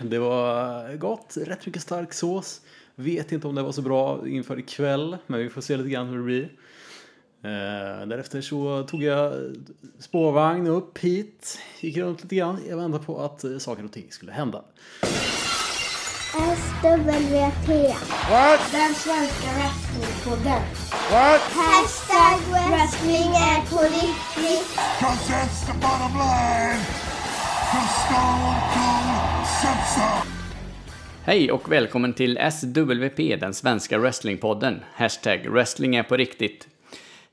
Det var gott, rätt mycket stark sås. Vet inte om det var så bra inför ikväll, men vi får se lite grann hur det blir. Eh, därefter så tog jag spårvagn upp hit, gick runt lite grann. Jag väntade på att eh, saker och ting skulle hända. SWT. What? Den svenska wrestlingpodden. What? Hashtag wrestling är på riktigt. Cause that's the bottom line. Hej och välkommen till SWP, den svenska wrestlingpodden. Hashtag wrestling är på riktigt.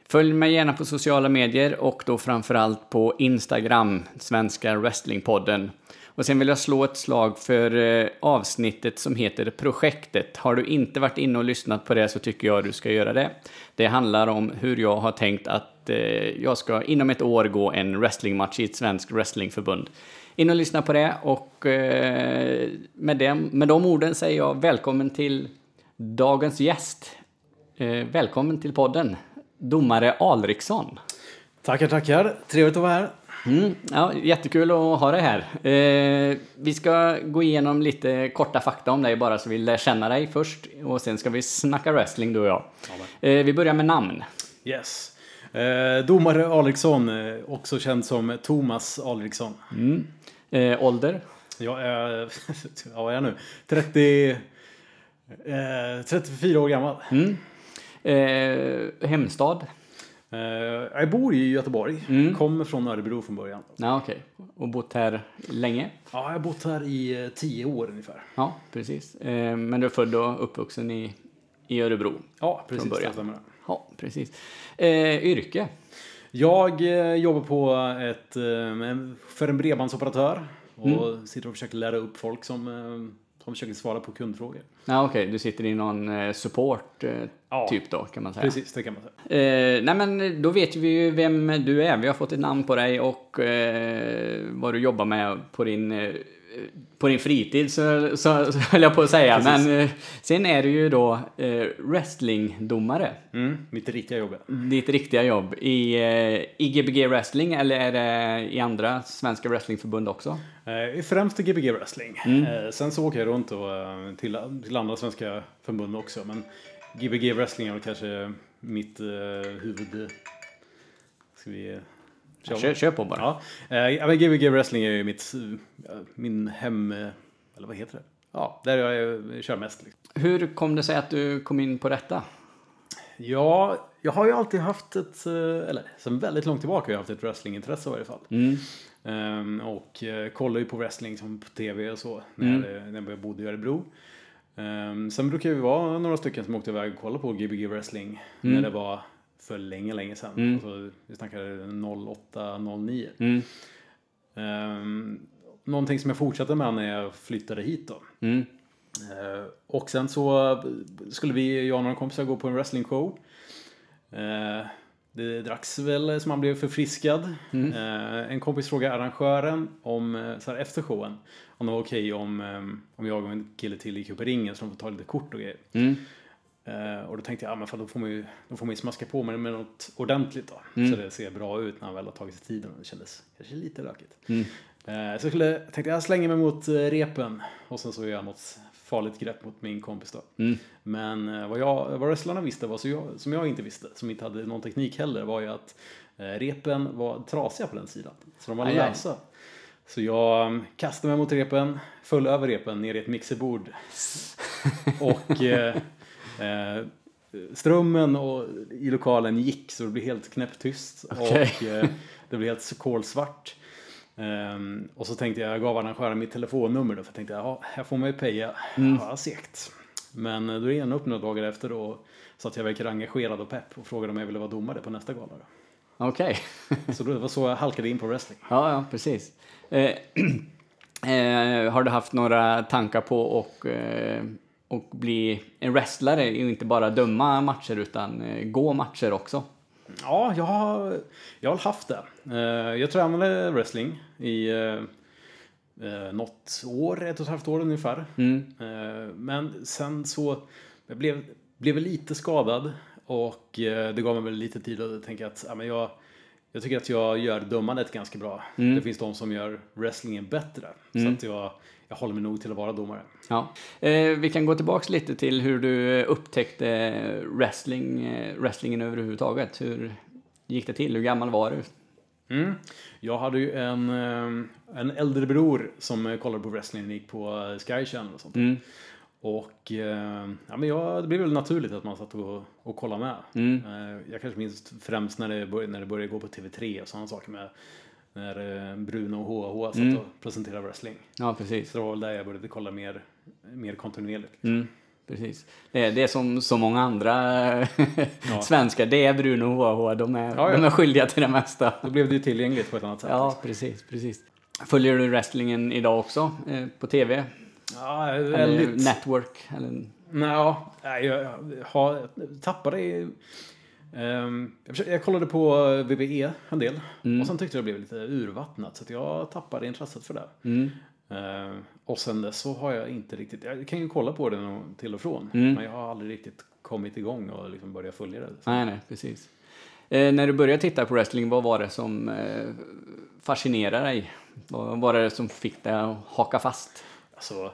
Följ mig gärna på sociala medier och då framförallt på Instagram, Svenska Wrestlingpodden. Och sen vill jag slå ett slag för eh, avsnittet som heter Projektet. Har du inte varit inne och lyssnat på det så tycker jag du ska göra det. Det handlar om hur jag har tänkt att eh, jag ska inom ett år gå en wrestlingmatch i ett svenskt wrestlingförbund. In och lyssna på det och eh, med, dem, med de orden säger jag välkommen till dagens gäst. Eh, välkommen till podden, domare Alriksson. Tackar, tackar. Trevligt att vara här. Mm, ja, jättekul att ha dig här. Eh, vi ska gå igenom lite korta fakta om dig bara så vi lär känna dig först och sen ska vi snacka wrestling du och jag. Eh, vi börjar med namn. Yes. Eh, domare Alriksson, eh, också känd som Thomas Alriksson. Eh, ålder? Jag är, ja, vad är jag nu? 30, eh, 34 år gammal. Eh, hemstad? Eh, jag bor i Göteborg. Kommer från Örebro från början. Ja, okej. Och bott här länge? Ja, jag har bott här i eh, 10 år ungefär. Ja, precis. Men du är född och uppvuxen i, i Örebro? Ja, precis. början. Ja, precis. Eh, yrke? Jag eh, jobbar på ett, eh, för en bredbandsoperatör och Mm. sitter och försöker lära upp folk som, eh, som försöker svara på kundfrågor. Ja, okej. Du sitter i någon eh, support eh, Ja. typ då, kan man säga. Precis, det kan man säga. Nej men då vet vi ju vem du är. Vi har fått ett namn på dig och vad du jobbar med på din, på din fritid så, så, så höll jag på att säga. Precis. Men eh, sen är du ju då eh, wrestlingdomare. Mm, mitt riktiga jobb. ja. Ditt riktiga jobb i, eh, i Gbg wrestling eller är det i andra svenska wrestlingförbund också? Eh, främst i Gbg Wrestling. Mm. Eh, sen så åker jag runt och, eh, till, till andra svenska förbund också. Men Gbg Wrestling är väl kanske mitt eh, huvud... Ska vi... köra? Kör, kör på bara. Ja, ja, men Gbg Wrestling är ju mitt, min hem... eh, Eller vad heter det? Ja, där jag eh, kör mest. Liksom. Hur kom det sig att du kom in på detta? Ja, jag har ju alltid haft ett, eller sen väldigt långt tillbaka har jag haft ett wrestlingintresse i varje fall. Ehm, och eh, kollar ju på wrestling som på tv och så när, jag, när jag bodde i Örebro. Um, sen brukar vi vara några stycken som åkte iväg och kollade på Gbg wrestling när det var för länge, länge sedan. Alltså, vi snackade 08, 09. Mm. Um, någonting som jag fortsatte med när jag flyttade hit då. Mm. Eh, och sen så skulle vi, jag och några kompisar, gå på en wrestlingshow. Eh, det dracks väl som man blev förfriskad. Eh, en kompis frågade arrangören om, eh, så här efter showen, om det var okej om, eh, om jag och en kille till gick upp i ringen så de får ta lite kort och grejer. Mm. Eh, och då tänkte jag, ja men fan, då får man ju, då får man ju smaska på med, med något ordentligt då. Så det ser bra ut när han väl har tagit sig tiden. Det kändes kanske lite lökigt. Eh, så jag skulle, tänkte jag slänger mig mot eh, repen och sen så gör jag något farligt grepp mot min kompis då. Men eh, vad, jag, vad wrestlarna visste, var så jag, som jag inte visste, som inte hade någon teknik heller, var ju att eh, repen var trasiga på den sidan. Så de var Aj, aj. lösa. Så jag um, kastade mig mot repen, föll över repen ner i ett mixerbord. och eh, eh, strömmen och, i lokalen gick så det blev helt knäpptyst. Okej. Och eh, det blev helt kolsvart. Ehm, och så tänkte jag, jag gav arrangören mitt telefonnummer då, för jag tänkte, ja, här får man ju peja. Ja, segt. Men eh, då ringde han upp några dagar efter och sa att jag verkar engagerad och pepp och frågade om jag ville vara domare på nästa gala. Då. Okej. Så det var så jag halkade in på wrestling. Ja, ja, precis. Eh, eh, har du haft några tankar på och, eh, och bli en wrestlare och inte bara döma matcher utan eh, gå matcher också? Ja, jag har, jag har haft det. Eh, Jag tränade wrestling i eh, något år, ett och ett halvt år ungefär. Eh, Men sen så jag blev blev lite skadad och det gav mig väl lite tid att tänka att ja, men jag, jag tycker att jag gör dömandet ganska bra. Det finns de som gör wrestlingen bättre. Så att jag, jag håller mig nog till att vara domare. Ja. Eh, vi kan gå tillbaks lite till hur du upptäckte wrestling, eh, wrestlingen överhuvudtaget. Hur gick det till? Hur gammal var du? Mm. Jag hade ju en, eh, en äldre bror som eh, kollade på wrestling och gick på eh, Sky Channel och sånt. Mm. Och eh, ja, men jag, det blev väl naturligt att man satt och, och kollade med. Mm. Eh, jag kanske minns främst när det, bör, när det började gå på TV3 och sådana saker med när eh, Bruno och HH satt Mm. och presenterade wrestling. Ja, precis. Så det var väl där jag började kolla mer, mer kontinuerligt. Mm, precis. Det är, det är som så många andra svenskar. Det är Bruno och HH. De är, Ja, ja. de är skyldiga till det mesta. Då blev det ju tillgängligt på ett annat sätt. Ja, precis, precis. Följer du wrestlingen idag också? Eh, på TV? ja Eller väldigt. network? Eller... Nej, ja, jag, jag har, tappade jag, försökte, jag kollade på VBE en del Mm. och sen tyckte jag det blev lite urvattnat så att jag tappade intresset för det. Mm. Ehm, och sen dess så har jag inte riktigt, jag kan ju kolla på det till och från, Mm. men jag har aldrig riktigt kommit igång och liksom börjat följa det. Nej, nej, precis. Eh, när du började titta på wrestling, vad var det som eh, fascinerade dig? Vad var det som fick dig att haka fast? Alltså,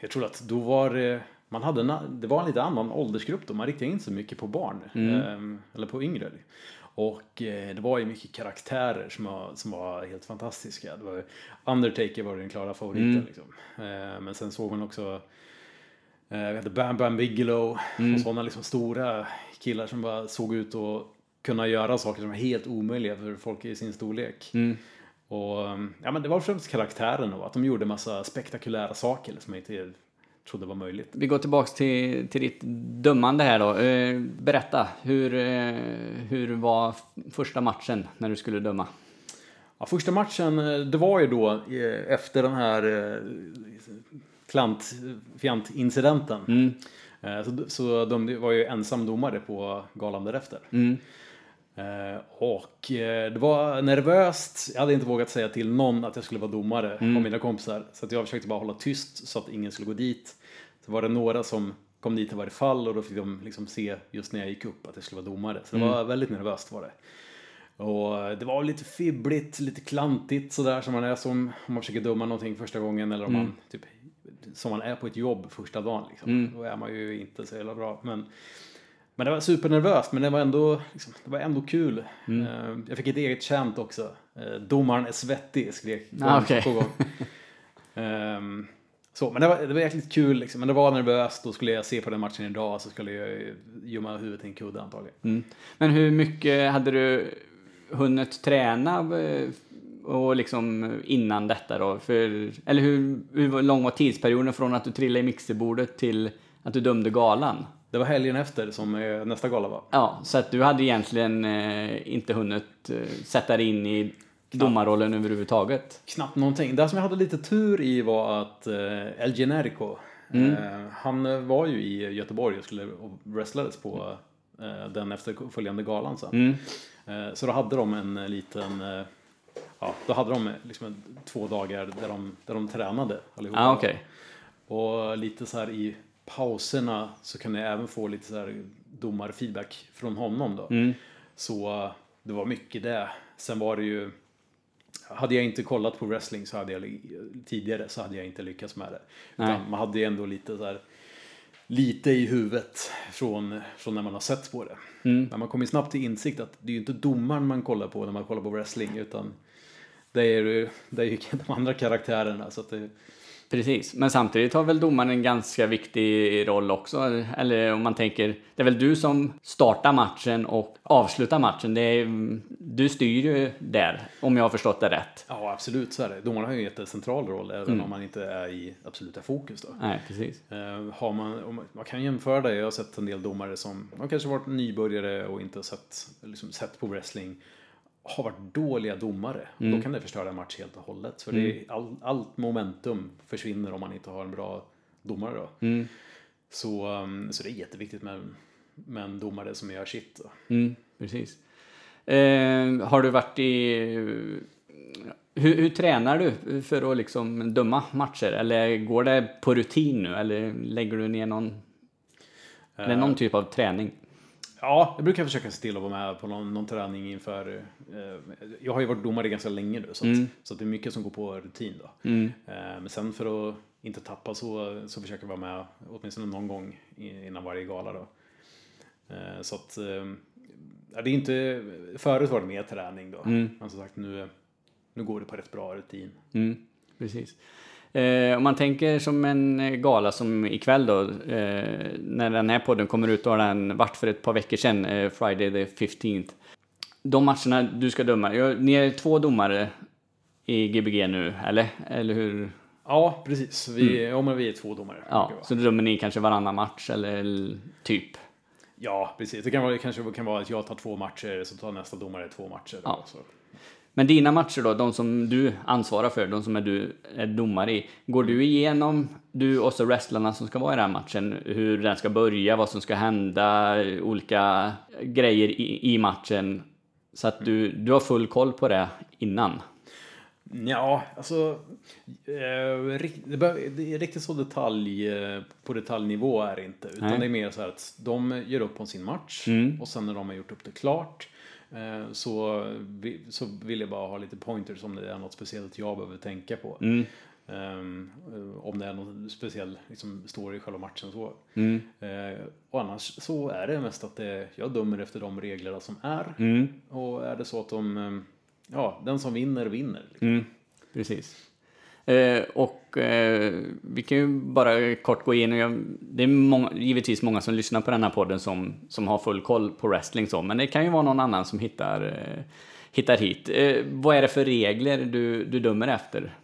jag tror att då var det, man hade en, det var en lite annan åldersgrupp då, man riktade in sig mycket på barn, ehm, eller på yngre. Och eh, det var ju mycket karaktärer som var, som var helt fantastiska. Det var, Undertaker var den klara favoriten. Liksom. Eh, men sen såg man också eh, vi hade Bam Bam Bigelow och sådana liksom stora killar som bara såg ut att kunna göra saker som var helt omöjliga för folk i sin storlek. Mm. Och ja, men det var främst karaktären och att de gjorde massa spektakulära saker som jag inte trodde var möjligt. Vi går tillbaks till, till ditt dömande här då. Eh, berätta, hur, eh, hur var första matchen när du skulle döma? Ja, första matchen, eh, det var ju då efter den här eh, klant, fjantincidenten. Mm. Så, så de var ju ensam domare på galan därefter. Mm. Eh, Och eh, det var nervöst. Jag hade inte vågat säga till någon att jag skulle vara domare Mm. av mina kompisar. Så att jag försökte bara hålla tyst så att ingen skulle gå dit. Så var det några som kom dit i varje fall och då fick de liksom se just när jag gick upp att jag skulle vara domare. Så det Mm. var väldigt nervöst var det. Och det var lite fibbligt, lite klantigt sådär som man är som om man försöker döma någonting första gången eller om man typ som man är på ett jobb första dagen liksom. Då är man ju inte så jävla bra. Men, men det var supernervöst men det var ändå, liksom, det var ändå kul. Eh, Jag fick ett eget chant också. Eh, Domaren är svettig skrek gång Ah, okej. på gång. Ehm, så, men det var, det var jäkligt kul liksom. Men det var nervöst. Då skulle jag se på den matchen idag så skulle jag gömma huvudet i en kudde antagligen. Mm. Men hur mycket hade du hunnit träna eh, och liksom innan detta då? För, eller hur, hur lång var tidsperioden från att du trillade i mixerbordet till att du dömde galan? Det var helgen efter som eh, nästa gala var. Ja, så att du hade egentligen eh, inte hunnit eh, sätta dig in i domarrollen överhuvudtaget. Knappt någonting. Det som jag hade lite tur i var att eh, El Generico, Mm. eh, han var ju i Göteborg och skulle och wrestlades på eh, den efterföljande galan sen. Mm. Så då hade de en liten, ja, då hade de liksom två dagar där de, där de tränade allihopa. Ja, okej. Och lite så här i pauserna så kunde jag även få lite så här domarfeedback från honom då. Mm. Så eh, det var mycket det. Sen var det ju hade jag inte kollat på wrestling så hade jag tidigare så hade jag inte lyckats med det. Man hade ju ändå lite så här lite i huvudet från, från när man har sett på det. Mm. Men man kommer snabbt till insikt att det är ju inte domaren man kollar på när man kollar på wrestling utan det är ju, det är ju de andra karaktärerna. Så det, Precis, men samtidigt har väl domaren en ganska viktig roll också. Eller om man tänker, det är väl du som startar matchen och avslutar matchen. Det är, du styr ju där, om jag har förstått det rätt. ja, absolut så är det. Domaren har ju en jättecentral roll även om man inte är i absoluta fokus. Då. Nej, precis. Eh, har man- man kan jämföra det, jag har sett en del domare som har kanske varit nybörjare och inte sett, liksom, sett på wrestling har varit dåliga domare. Och Då kan det förstöra en match helt och hållet. För det är all, allt momentum försvinner om man inte har en bra domare. Då. Så, um, så det är jätteviktigt med, med en domare som gör sitt. Mm, precis. Eh, har du varit i... Hur, hur tränar du för att liksom döma matcher? Eller går det på rutin nu? Eller lägger du ner någon, eller någon typ av träning? Ja, jag brukar försöka se till att vara med på någon, någon träning inför... Eh, jag har ju varit domare ganska länge nu så, att, så att det är mycket som går på rutin då. Eh, men sen för att inte tappa så, så försöker jag vara med åtminstone någon gång innan varje gala då. Eh, så att... Eh, ja, det är inte... Förut var det mer träning då. Men som sagt nu, nu går det på rätt bra rutin. Mm, precis. Eh, om man tänker som en eh, gala som ikväll då, eh, när den här podden kommer ut, då har den varit för ett par veckor sedan, eh, Friday the 15th. De matcherna du ska döma, ja, ni är två domare i Gbg nu, eller? Eller hur? Ja, precis. Vi, ja, men vi är två domare. Ja, så då dömer ni kanske varannan match, eller typ? Ja, precis. Det kan vara, kanske kan vara att jag tar två matcher, så tar nästa domare två matcher. Ja. Så. Men dina matcher då, de som du ansvarar för, de som är du är domare i. Går du igenom, du och så wrestlarna som ska vara i den här matchen, hur den ska börja, vad som ska hända, olika grejer i, i matchen. Så att du, du har full koll på det innan. Ja, alltså... Eh, det, är riktigt så detalj eh, på detaljnivå är det inte. Utan Nej. det är mer så här att de gör upp om sin match och sen när de har gjort upp det klart så, vi, så vill jag bara ha lite pointers om det är något speciellt jag behöver tänka på. Ehm, eh, om det är något speciell liksom, story i själva matchen. Så. Eh, och annars så är det mest att det, jag dömer efter de reglerna som är. Och är det så att de, eh, ja, den som vinner vinner. Liksom. Mm, precis. Eh, och eh, vi kan ju bara kort gå igenom, det är många, givetvis många som lyssnar på den här podden som, som har full koll på wrestling så, men det kan ju vara någon annan som hittar, eh, hittar hit. Eh, vad är det för regler du, du dömer efter?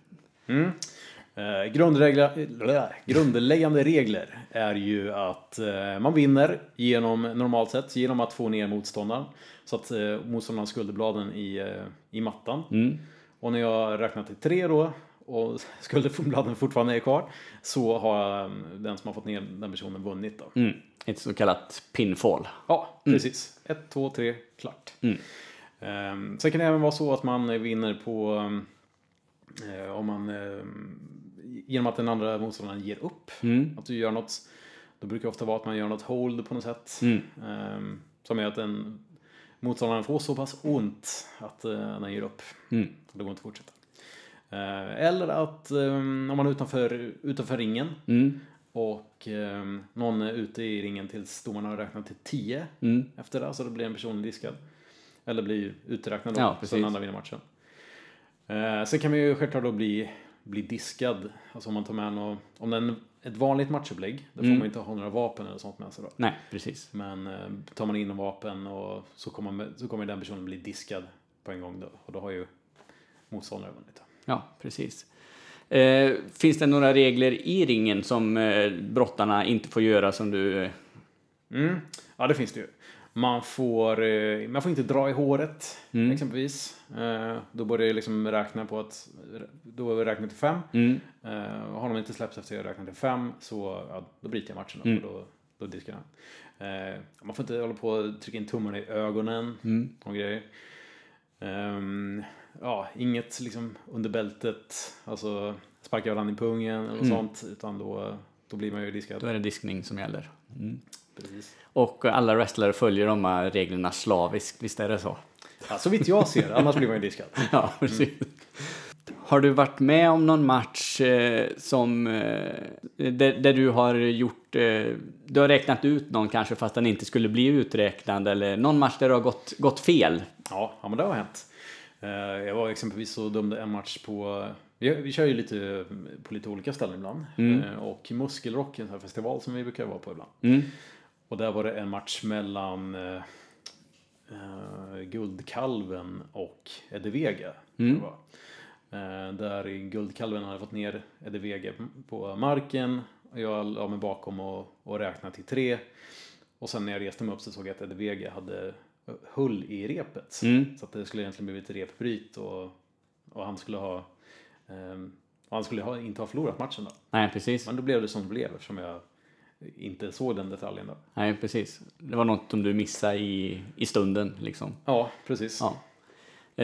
Eh, grundregler, blä, grundläggande regler är ju att eh, man vinner genom, normalt sett, genom att få ner motståndaren. Så att eh, motståndaren har skulderbladen i, eh, i mattan. Och när jag räknar till tre då och skulderbladen fortfarande är kvar så har eh, den som har fått ner den personen vunnit då. Mm, ett så kallat pinfall. Ja, precis. Ett, två, tre, klart. Um, sen kan det även vara så att man vinner på um, om man um, genom att den andra motståndaren ger upp. Att du gör något. Då brukar det ofta vara att man gör något hold på något sätt. Um, som gör att den motståndaren får så pass ont att uh, den ger upp. Och det går inte att fortsätta. Eh, eller att um, om man är utanför, utanför ringen och um, någon är ute i ringen tills domaren har räknat till 10 efter det, så då blir en person diskad. Eller blir uträknad då, Ja, så den andra vinner matchen. Uh, sen kan man ju självklart då bli, bli diskad, alltså om man tar med något, om det är ett vanligt matchupplägg, då får man inte ha några vapen eller sånt med sig då. Nej, precis. Men eh, tar man in vapen och så kommer, så kommer den personen bli diskad på en gång då. Och då har ju motståndaren vunnit. Ja, precis. Eh, finns det några regler i ringen som eh, brottarna inte får göra som du... Eh, Mm. Ja, det finns det ju. Man får, eh, man får inte dra i håret, exempelvis. Eh, Då börjar jag liksom räkna på att, då räknar jag till fem. Eh, och Har de inte släppts efter jag räknat till fem så ja, då bryter jag matchen. Då, för då, då diskar jag. Eh, Man får inte hålla på och trycka in tummarna i ögonen och grejer. Ehm, ja, inget liksom under bältet, alltså sparka varandra i pungen eller något sånt. Utan då, då blir man ju diskad. då är det diskning som gäller. Precis. Och alla wrestlare följer de här reglerna slaviskt, visst är det så? Ja, så vitt jag ser, annars blir man ju diskad. Ja, precis. Har du varit med om någon match eh, som, eh, där, där du har gjort, eh, du har räknat ut någon kanske fast den inte skulle bli uträknad eller någon match där det har gått, gått fel? Ja, ja, men det har hänt. Eh, Jag var exempelvis och dömde en match på vi, vi kör ju lite på lite olika ställen ibland. Eh, Och Muskelrock, en sån här festival som vi brukar vara på ibland. Och där var det en match mellan eh, Guldkalven och Eddie Vega. var. Eh, där Guldkalven hade fått ner Eddie Vega på marken. Och jag la mig bakom och, och räknade till tre. Och sen när jag reste mig upp så såg jag att Eddie Vega hade hull i repet. Så att det skulle egentligen blivit repbryt och, och han skulle ha ehm, och han skulle ha, inte ha förlorat matchen då. Nej, precis. Men då blev det som det blev eftersom jag inte såg den detaljen då. Nej, precis. Det var något som du missade i, i stunden liksom. Ja, precis. Ja.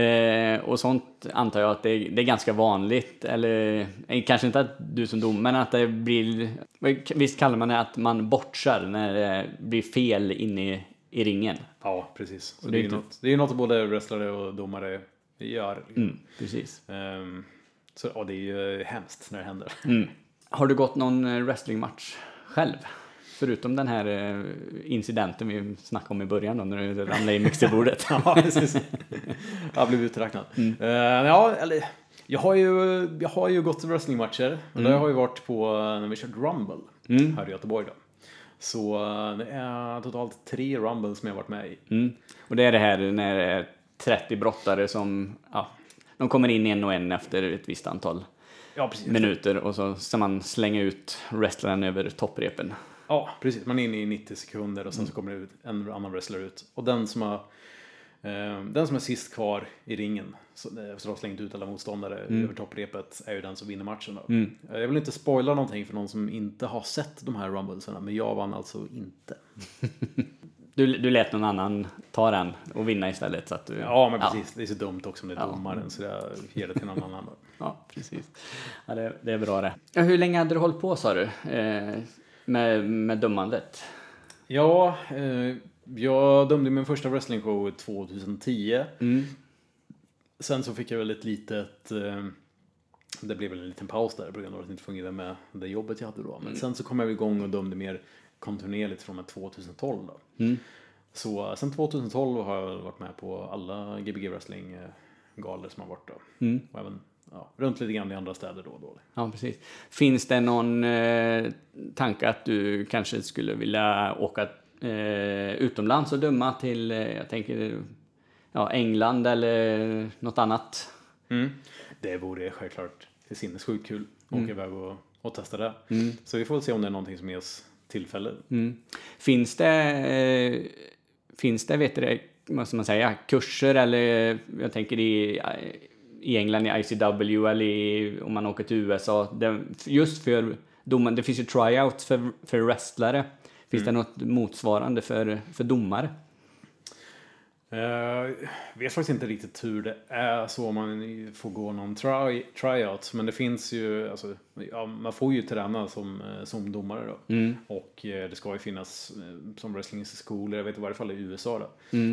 Eh, och sånt antar jag att det är, det är ganska vanligt, eller eh, kanske inte att du som dom, men att det blir, visst kallar man det att man bortsar när det blir fel inne i, i ringen. Ja, precis. Så det, är ju inte- något, det är något både wrestlare och domare gör. Liksom. Mm, precis. Ehm, så ja, det är ju hemskt när det händer. Mm. Har du gått någon eh, wrestlingmatch själv? Förutom den här eh, incidenten vi snackade om i början då, när du ramlade i mixerbordet. ja, precis. Jag blev uträknad. Mm. Eh, ja, eller, jag har ju, jag har ju gått wrestlingmatcher. Mm. det har ju varit på eh, när vi kört Rumble här i Göteborg. Då. Så eh, det är totalt tre Rumbles som jag har varit med i. Mm. Och det är det här när det är 30 brottare som, ja, de kommer in en och en efter ett visst antal Ja, minuter och så ska man slänga ut wrestlaren över topprepen. Ja, precis. Man är inne i 90 sekunder och sen så Mm. kommer det ut en annan wrestler ut. Och den som har eh, den som är sist kvar i ringen, så, eh, att ha slängt ut alla motståndare Mm. över topprepet, är ju den som vinner matchen. Då. Eh, Jag vill inte spoila någonting för någon som inte har sett de här rumblesarna, men jag vann alltså inte. Du, du lät någon annan ta den och vinna istället. Så att du, Ja, men precis. Det är så dumt också om det är Ja. domaren, så jag ger det till någon annan. Då. Ja, precis. Ja, det, det är bra det. Ja, hur länge hade du hållit på sa du? Eh, med, med dömandet? Ja, eh, jag dömde min första wrestlingshow 2010. Mm. Sen så fick jag väl ett litet... Eh, det blev väl en liten paus där på grund av att det inte fungerade med det jobbet jag hade då. Men sen så kom jag igång och dömde mer kontinuerligt från med 2012 då. Så eh, sen 2012 har jag varit med på alla Gbg wrestling eh, galor som har varit då. Och även ja, runt lite grann i andra städer då och då. Ja, precis. Finns det någon eh, tanke att du kanske skulle vilja åka eh, utomlands och döma till, eh, jag tänker, ja, England eller något annat? Mm. Det vore självklart sinnessjukt kul att åka iväg och, och testa det. Så vi får väl se om det är någonting som ges tillfälle. Mm. Finns det, eh, finns det, vet du ska man säga, kurser eller jag tänker i, i England i ICW eller i, om man åker till USA, det, just för domaren, det finns ju tryouts för, för wrestlare. Finns det något motsvarande för, för domare? Jag vet faktiskt inte riktigt hur det är så om man får gå någon try, tryout. Men det finns ju, alltså, ja, man får ju träna som, eh, som domare då. Och eh, det ska ju finnas eh, som wrestlingskolor, jag vet i varje fall i USA då.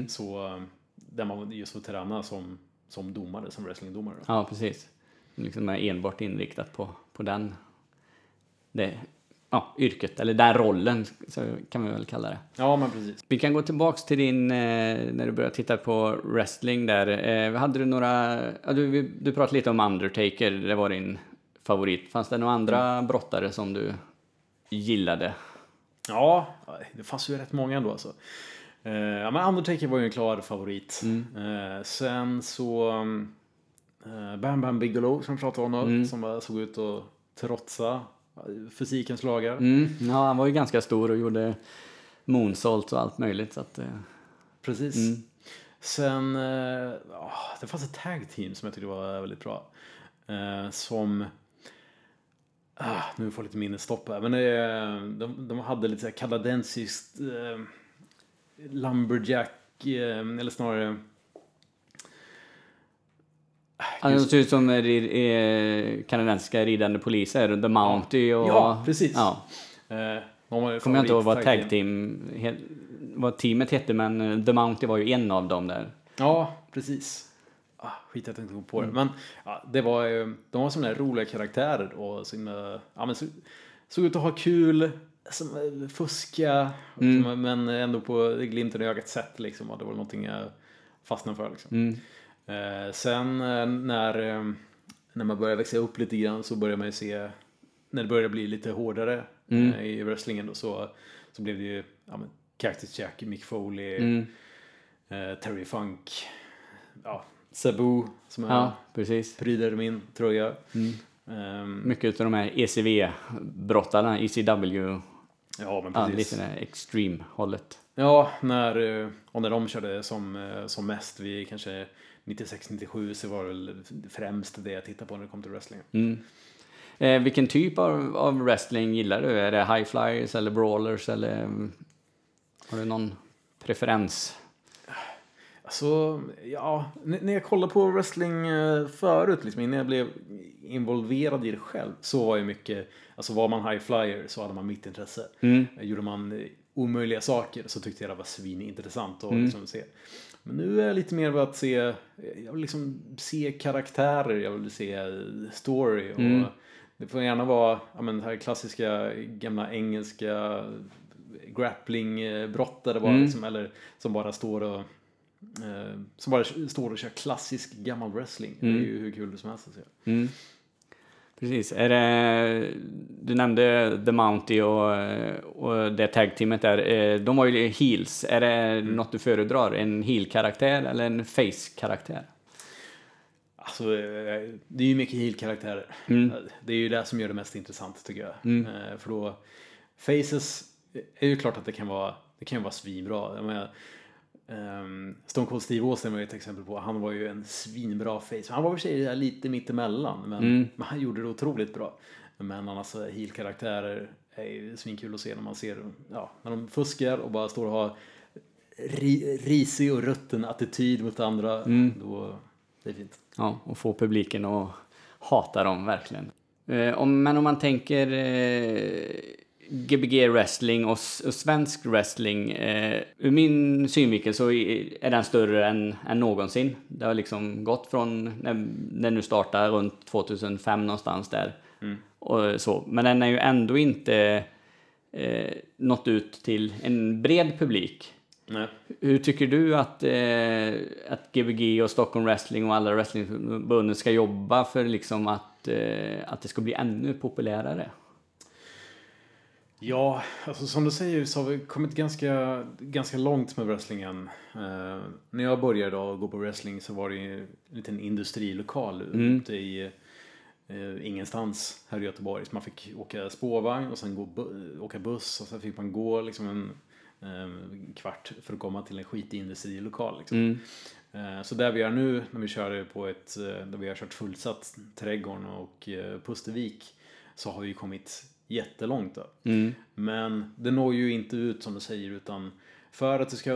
Så eh, där man just får träna som, som domare, som wrestlingdomare. Då. Ja, precis. Liksom är enbart inriktat på, på den, det, ja, yrket, eller den rollen, så kan vi väl kalla det. Ja, men precis. Vi kan gå tillbaks till din, eh, när du började titta på wrestling där. Eh, hade du några, ja, du, du pratade lite om Undertaker, det var din favorit. Fanns det några andra brottare som du gillade? Ja, det fanns ju rätt många ändå alltså. Eh, ja, men Undertaker var ju en klar favorit. Eh, sen så eh, Bam Bam Bigelow som vi pratade om då, som såg ut att trotsa fysikens lagar. Mm, ja, han var ju ganska stor och gjorde moonsault och allt möjligt. Så att, eh, Precis. Sen, eh, ja, det fanns ett tag team som jag tyckte var väldigt bra. Eh, som, ah, nu får jag lite minnesstopp här, men eh, de, de hade lite kanadensiskt eh, lumberjack, eh, eller snarare han ser ut som eh, kanadensiska ridande poliser, The Mountie och... Ja, precis. Ja. Eh, Kommer jag inte ihåg vad tag team, vad teamet hette, men eh, The Mountie var ju en av dem där. Ja, precis. Ah, skit jag tänkte gå på det. Men ja, det var de var sådana här roliga karaktärer och himla, ja, men så, såg ut att ha kul, fuska, som, men ändå på glimten i ögat sätt liksom. Och det var någonting jag fastnade för liksom. Eh, sen eh, när, eh, när man börjar växa upp lite grann så börjar man ju se, när det börjar bli lite hårdare eh, i wrestlingen då, så, så blev det ju ja, men, Cactus Jack, Mick Foley, eh, Terry Funk, ja, Sabu som Ja, precis. pryder min tröja. Ehm, Mycket av de här ECV-brottarna, ECW, ja, men ja, precis. lite det här extreme-hållet. Ja, när, eh, och när de körde som, eh, som mest, vi kanske 96-97 så var det väl främst det jag tittade på när det kom till wrestling. Eh, vilken typ av, av wrestling gillar du? Är det high flyers eller brawlers eller mm, har du någon preferens? Alltså, ja, när jag kollade på wrestling eh, förut, liksom, innan jag blev involverad i det själv, så var ju mycket, alltså var man high flyer så hade man mitt intresse. Eh, Gjorde man eh, omöjliga saker så tyckte jag det var svinintressant Mm. att liksom se. Men nu är jag lite mer av att se, jag vill liksom se karaktärer, jag vill se story. Och Mm. Det får gärna vara ja, men, det här klassiska gamla engelska grappling-brott där det bara Mm. liksom, eller som bara står och eh, som bara står och kör klassisk gammal wrestling. Det är ju hur kul som helst att se. Mm. Precis. Är det, du nämnde The Mountie och, och det tag-teamet där. Eh, De var ju heels. Är det något du föredrar? En heel-karaktär eller en face-karaktär? Alltså, eh, det är ju mycket heel-karaktärer. Mm. Det är ju det som gör det mest intressant tycker jag. Eh, För då, Faces är ju klart att det kan vara, det kan vara svinbra. Jag menar, ehm, Stone Cold Steve Austin var ju ett exempel på, han var ju en svinbra face. Han var i och för sig lite mittemellan, men, Mm. men han gjorde det otroligt bra. Men annars heel-karaktärer är ju svinkul att se när man ser, ja, när de fuskar och bara står och har ri, risig och rutten attityd mot andra. Mm. Då, det är fint. Ja, och få publiken att hata dem verkligen. Eh, om, men om man tänker eh, Gbg wrestling och, och svensk wrestling. Eh, ur min synvinkel så är den större än, än någonsin. Det har liksom gått från när den nu startade runt 2005 någonstans där. Och så. Men den är ju ändå inte eh, nått ut till en bred publik. Nej. Hur tycker du att, eh, att Gbg och Stockholm Wrestling och alla wrestlingförbunden ska jobba för liksom att, eh, att det ska bli ännu populärare? Ja, alltså som du säger så har vi kommit ganska, ganska långt med wrestlingen. Eh, när jag började då gå på wrestling så var det en liten industrilokal ute i eh, ingenstans här i Göteborg. Så man fick åka spårvagn och sen gå bu- åka buss och sen fick man gå liksom en eh, kvart för att komma till en skitig industrilokal. Liksom. Eh, Så där vi är nu när vi kör på ett, eh, där vi har kört fullsatt Trädgården och eh, Pustervik så har vi kommit jättelångt då. Men det når ju inte ut som du säger utan för att det ska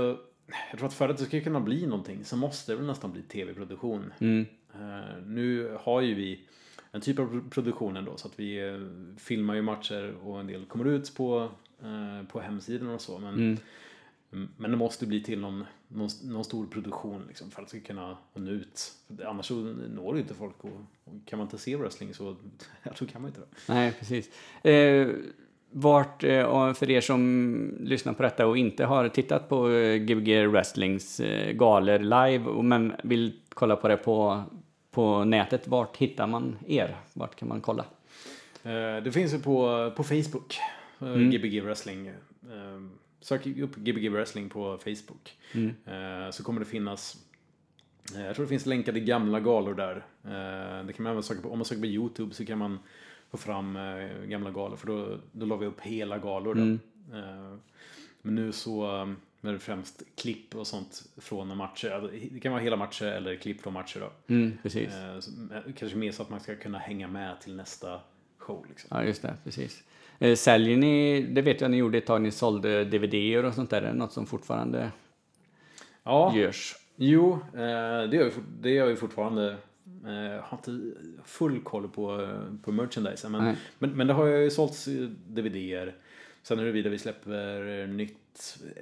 jag tror att för att det ska kunna bli någonting så måste det väl nästan bli tv-produktion. Eh, Nu har ju vi en typ av produktion ändå så att vi eh, filmar ju matcher och en del kommer ut på, eh, på hemsidan och så. Men, Mm, men det måste bli till någon, någon, någon stor produktion liksom, för att det ska kunna nå ut. Annars så når det inte folk och, och kan man inte se wrestling så då kan man inte det. Nej, precis. Eh, vart, eh, för er som lyssnar på detta och inte har tittat på eh, Gbg Wrestlings eh, galer live men vill kolla på det på, på nätet, vart hittar man er? Vart kan man kolla? Eh, Det finns ju på, på Facebook, eh, Gbg Wrestling. Eh, Sök upp Gbg Wrestling på Facebook. Eh, Så kommer det finnas eh, jag tror det finns länkade gamla galor där. Eh, Det kan man även söka på, om man söker på Youtube så kan man få fram gamla galor för då, då la vi upp hela galor. Då. Eh, Men nu så är det främst klipp och sånt från matcher. Det kan vara hela matcher eller klipp från matcher. Då. Mm, precis. Kanske mer så att man ska kunna hänga med till nästa show. Liksom. Ja, just det, precis. Eh, säljer ni, det vet jag ni gjorde ett tag, ni sålde DVD-er och sånt där, är det något som fortfarande Ja, görs? jo, eh, det gör vi, det gör vi fortfarande. Eh, Jag har inte full koll på, på merchandise. Men, men, men det har ju sålts DVD-er. Sen huruvida vi släpper nytt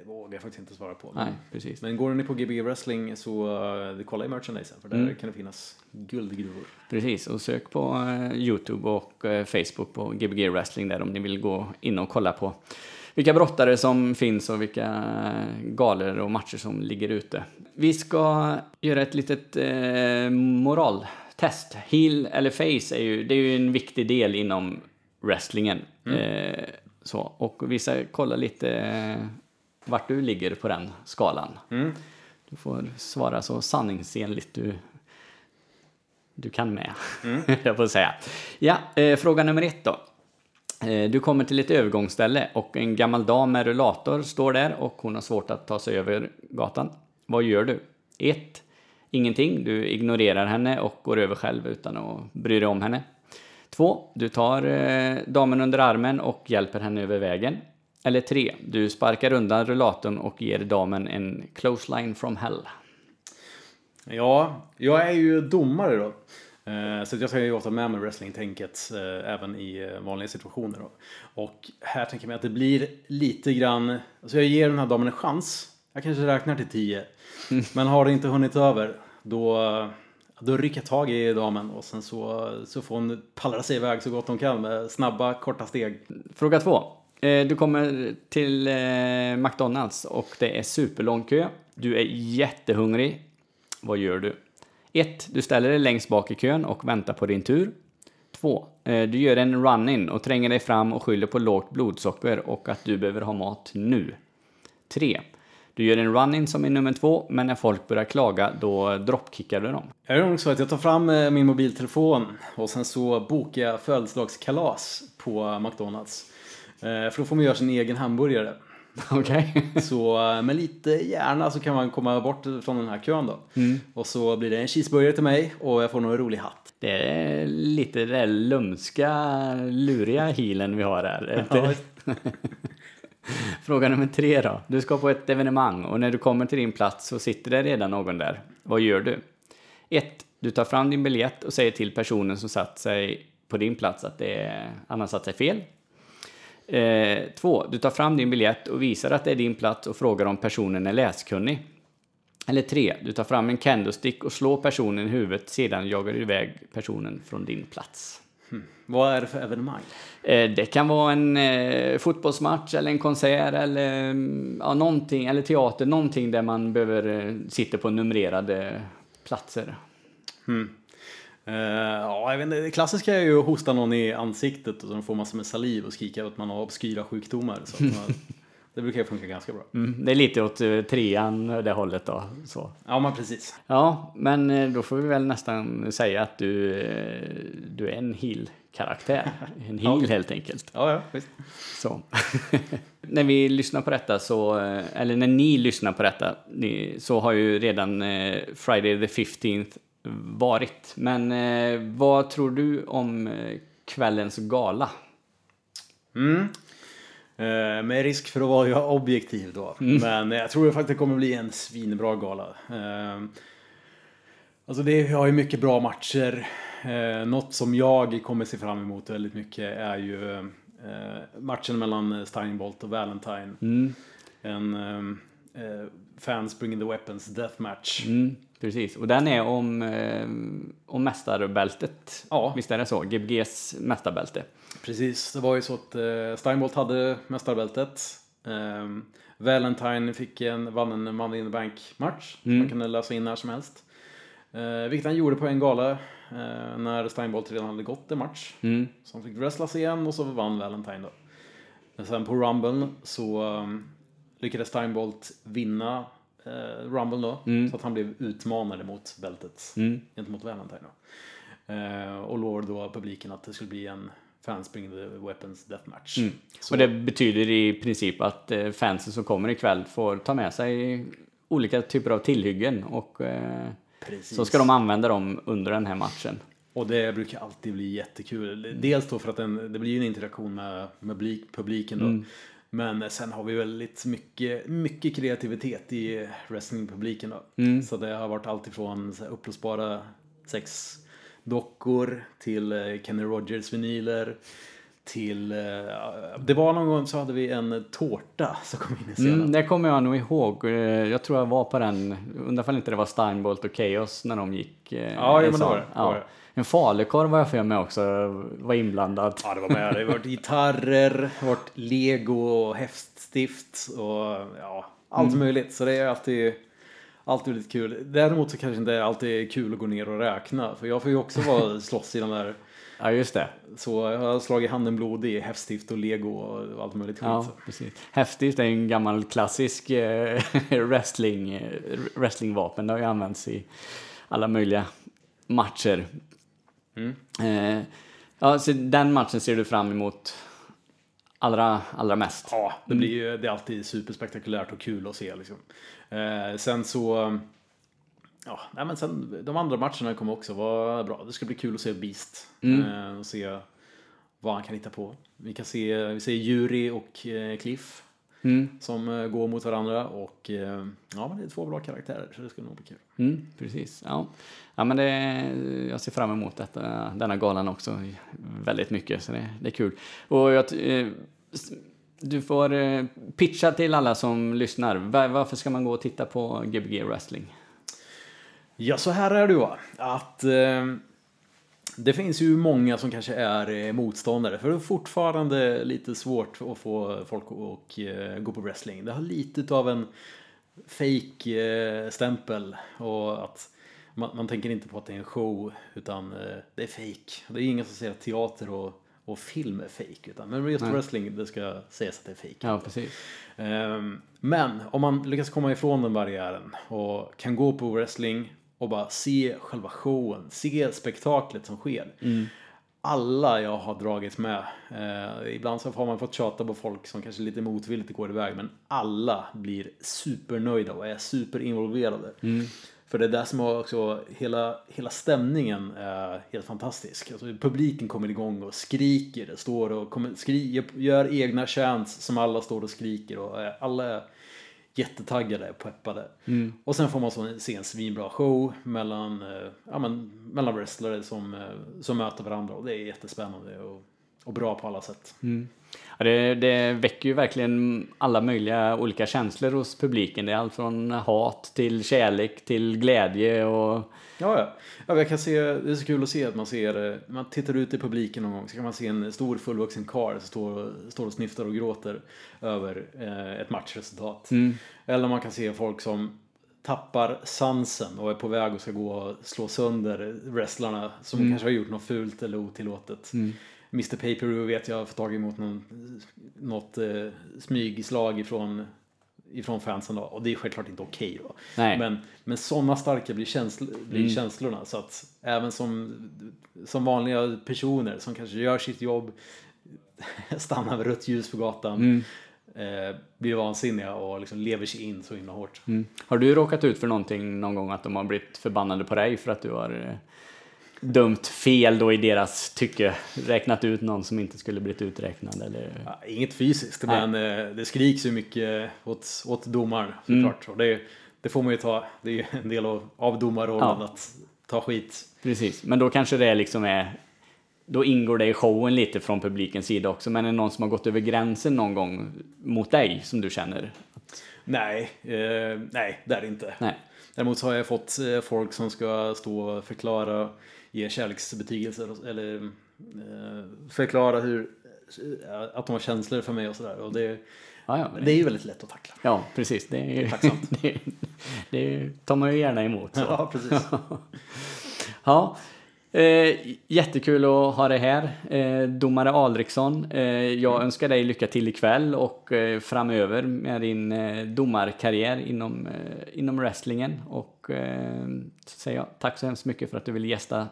vågar jag faktiskt inte svara på. Nej, precis. men går ni på Gbg Wrestling så uh, kolla i merchandisen för där Mm. kan det finnas guldgruvor. Precis, och sök på eh, Youtube och eh, Facebook på Gbg Wrestling där om ni vill gå in och kolla på vilka brottare som finns och vilka galor och matcher som ligger ute. Vi ska göra ett litet eh, moraltest. Heel eller face är ju, det är ju en viktig del inom wrestlingen. Eh, så, och vi ska kolla lite vart du ligger på den skalan. Du får svara så sanningsenligt du du kan med, jag får säga. Ja, eh, fråga nummer ett då. Eh, du kommer till ett övergångsställe och en gammal dam med rullator står där och hon har svårt att ta sig över gatan. Vad gör du? 1. Ingenting. Du ignorerar henne och går över själv utan att bry dig om henne. 2. Du tar eh, damen under armen och hjälper henne över vägen. Eller 3. Du sparkar undan rullatorn och ger damen en close line from hell. Ja, jag är ju domare då. Eh, Så jag ska ju ofta med mig wrestling-tänket eh, även i eh, vanliga situationer. Då. Och här tänker jag mig att det blir lite grann, alltså jag ger den här damen en chans. Jag kanske räknar till 10. Men har det inte hunnit över, då, då rycker jag tag i damen och sen så, så får hon pallra sig iväg så gott hon kan med snabba, korta steg. Fråga två. Eh, du kommer till eh, McDonalds och det är superlång kö. Du är jättehungrig. Vad gör du? 1. Du ställer dig längst bak i kön och väntar på din tur. 2. Eh, du gör en run-in och tränger dig fram och skyller på lågt blodsocker och att du behöver ha mat nu. 3. Du gör en run-in som är nummer två, men när folk börjar klaga då droppkickar du dem. Jag gör nog så att jag tar fram min mobiltelefon och sen så bokar jag födelsedagskalas på McDonalds. Eh, För då får man göra sin egen hamburgare. Okej? Så eh, med lite hjärna så kan man komma bort från den här kön då. Och så blir det en cheeseburgare till mig och jag får nog en rolig hatt. Det är lite där lumska, luriga healen vi har här. Fråga nummer tre då. Du ska på ett evenemang och när du kommer till din plats så sitter det redan någon där. Vad gör du? 1. Du tar fram din biljett och säger till personen som satt sig på din plats att det är, han har satt sig fel. 2. Du tar fram din biljett och visar att det är din plats och frågar om personen är läskunnig. Eller 3. Du tar fram en candlestick och slår personen i huvudet, sedan jagar du iväg personen från din plats. Vad är det för evenemang? Eh, Det kan vara en eh, fotbollsmatch eller en konsert eller mm, ja, någonting, eller teater, någonting där man behöver eh, sitta på numrerade platser. Eh, ja, jag vet inte, det klassiska är ju att hosta någon i ansiktet och så får massor med saliv och skrika att man har obskyra sjukdomar. Så man, det brukar ju funka ganska bra. Mm, det är lite åt eh, trean, det hållet då. Så. Ja, men precis. Ja, men eh, då får vi väl nästan säga att du, eh, du är en heel-karaktär. En heel helt enkelt. Ja, ja, visst. Så. när vi lyssnar på detta så, eh, eller när ni lyssnar på detta, så har ju redan eh, Friday the 15th varit. Men eh, vad tror du om eh, kvällens gala? Mm. Eh, med risk för att vara objektiv då. Men jag tror faktiskt det kommer bli en svinbra gala. Eh, alltså det har ju mycket bra matcher. Eh, något som jag kommer se fram emot väldigt mycket är ju eh, matchen mellan Steinbolt och Valentine. En eh, eh, Fans Bring the Weapons Deathmatch. Mm, precis, och den är om, eh, om mästarbältet. Ja. Visst är det så? Gbgs mästarbälte. Precis, det var ju så att eh, Steinbolt hade mästarbältet. Eh, Valentine fick en, vann en Money in the Bank-match. som Man kunde lösa in när som helst. Eh, vilket han gjorde på en gala eh, när Steinbolt redan hade gått en match. Mm. Så han fick wrestlas igen och så vann Valentine då. Men sen på Rumble så um, lyckades Steinbolt vinna eh, Rumble då. Så att han blev utmanare mot bältet gentemot Valentine då. Eh, och lovade då publiken att det skulle bli en Fans Bring the Weapons Deathmatch. Så, Och det betyder i princip att eh, fansen som kommer ikväll får ta med sig olika typer av tillhyggen och eh, så ska de använda dem under den här matchen. Och det brukar alltid bli jättekul. Dels då för att den, det blir en interaktion med, med blik- publiken då. Men sen har vi väldigt mycket, mycket kreativitet i wrestlingpubliken då. Så det har varit allt ifrån uppblåsbara sexdockor till eh, Kenny Rogers vinyler. Till, eh, det var någon gång så hade vi en tårta som kom in i scenen. Mm, det kommer jag nog ihåg. Eh, Jag tror jag var på den, undrar om inte det var Steinbolt och Chaos när de gick. eh, Ja, ja, men det var det, var det. En falukorv var jag för mig också var inblandad. Ja, det var med. Det har varit gitarrer, varit lego och häftstift och ja, allt möjligt. Så det är alltid, alltid väldigt kul. Däremot så kanske inte alltid är kul att gå ner och räkna. För jag får ju också vara slåss i de där. Ja, just det. Så jag har slagit handen blodig i häftstift och lego och allt möjligt skit. Ja, precis. Häftigt, det är en gammal klassisk eh, wrestling, eh, wrestlingvapen. Det har ju använts i alla möjliga matcher. Eh, ja, så den matchen ser du fram emot allra, allra mest. Ja, det blir ju, det är alltid superspektakulärt och kul att se liksom. Eh, sen så, ja, nej men sen de andra matcherna kommer också vara bra. Det ska bli kul att se Beast eh, och se vad han kan hitta på. Vi kan se, vi ser Yuri och eh, Cliff. som eh, går mot varandra. Och ja, men det är två bra karaktärer så det ska nog bli kul. Mm, precis. Ja. Ja, men det, jag ser fram emot detta, denna galan också väldigt mycket, så det, det är kul. Och jag, du får pitcha till alla som lyssnar. Va- Varför ska man gå och titta på Gbg Wrestling? Ja, så här är det va. Att eh, det finns ju många som kanske är eh, motståndare. För det är fortfarande lite svårt att få folk att eh, gå på wrestling. Det har lite av en fake eh, stämpel och att man, man tänker inte på att det är en show utan eh, det är fake. Det är ingen som säger att teater och, och film är fake utan men just wrestling det ska sägas att det är fake. Ja, precis. Ehm, Men om man lyckas komma ifrån den barriären och kan gå på wrestling och bara se själva showen, se spektaklet som sker. Alla jag har dragit med, eh, ibland så har man fått tjata på folk som kanske lite motvilligt går iväg, men alla blir supernöjda och är superinvolverade. För det är där som har också, hela, hela stämningen är helt fantastisk. Alltså, publiken kommer igång och skriker, står och kommer, skri, gör egna chants som alla står och skriker och är, alla är jättetaggade och peppade. Och sen får man så se en svinbra show mellan, eh, ja, men, mellan wrestlare som, eh, som möter varandra och det är jättespännande och, och bra på alla sätt. Ja, det, det väcker ju verkligen alla möjliga olika känslor hos publiken. Det är allt från hat till kärlek till glädje och Ja, ja. ja jag kan se, det är så kul att se att man ser, eh, man tittar ut i publiken någon gång så kan man se en stor fullvuxen karl som står, står och snyftar och gråter över eh, ett matchresultat. Eller man kan se folk som tappar sansen och är på väg och ska gå och slå sönder wrestlarna som kanske har gjort något fult eller otillåtet. Mr Paper vet jag har fått tag emot någon, något eh, smygslag ifrån ifrån fansen då. Och det är självklart inte okej då. Nej. Men, men sådana starka blir, känsl blir känslorna. Så att även som, som vanliga personer som kanske gör sitt jobb, stannar vid rött ljus på gatan, eh, blir vansinniga och liksom lever sig in så himla hårt. Mm. Har du råkat ut för någonting någon gång att de har blivit förbannade på dig för att du har dömt fel då i deras tycke? Räknat ut någon som inte skulle blivit uträknad eller? Ja, inget fysiskt, men eh, det skriks ju mycket åt, åt domaren såklart. Och det, det får man ju ta. Det är ju en del av, av domarrollen Ja. att ta skit. Precis, men då kanske det liksom är då ingår det i showen lite från publikens sida också, men är det någon som har gått över gränsen någon gång mot dig som du känner? Nej, eh, nej det är det inte. Nej. Däremot så har jag fått eh, folk som ska stå och förklara, ge kärleksbetygelser eller eh, förklara hur, eh, att de har känslor för mig och sådär. Och det, Ja, ja, det är ju väldigt lätt att tackla. ja precis. Det, är, Tacksamt. det, det tar man ju gärna emot. Så. Ja, precis. Ja, eh, jättekul att ha dig här. Eh, domare Alriksson, eh, jag önskar dig lycka till ikväll och eh, framöver med din eh, domarkarriär inom, eh, inom wrestlingen. Och så säger jag tack så hemskt mycket för att du ville gästa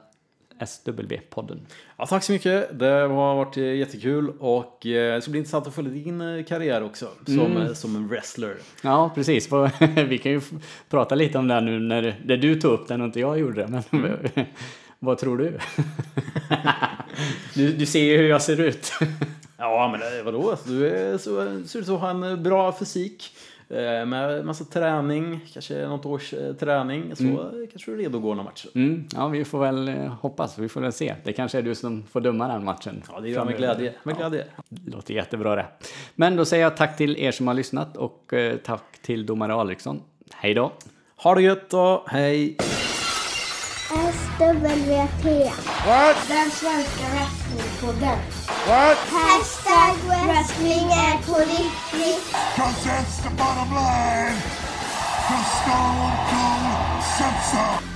SW-podden. Ja, tack så mycket. Det har varit eh, jättekul och eh, det ska bli intressant att följa din eh, karriär också som, eh, som en wrestler. Ja, precis. Vi kan ju prata lite om det här nu när, när du tog upp den och inte jag gjorde det. Men vad tror du? du? Du ser ju hur jag ser ut. Ja, men vadå? Du är så, ser ut att ha en bra fysik. Eh, Med massa träning, kanske något års eh, träning. Så eh, kanske du är redo att gå några matcher. Mm, ja, vi får väl eh, hoppas. Vi får väl se. Det kanske är du som får döma den matchen. Ja, det gör jag med glädje. Med glädje. Det låter jättebra det. Men då säger jag tack till er som har lyssnat och tack till domare Alriksson. Hej då! Ha det gött då, hej! SWT. What? Den svenska wrestlingpodden. What? Hashtag wrestling är på. Cause that's the bottom line. Cause Stone Cold said so.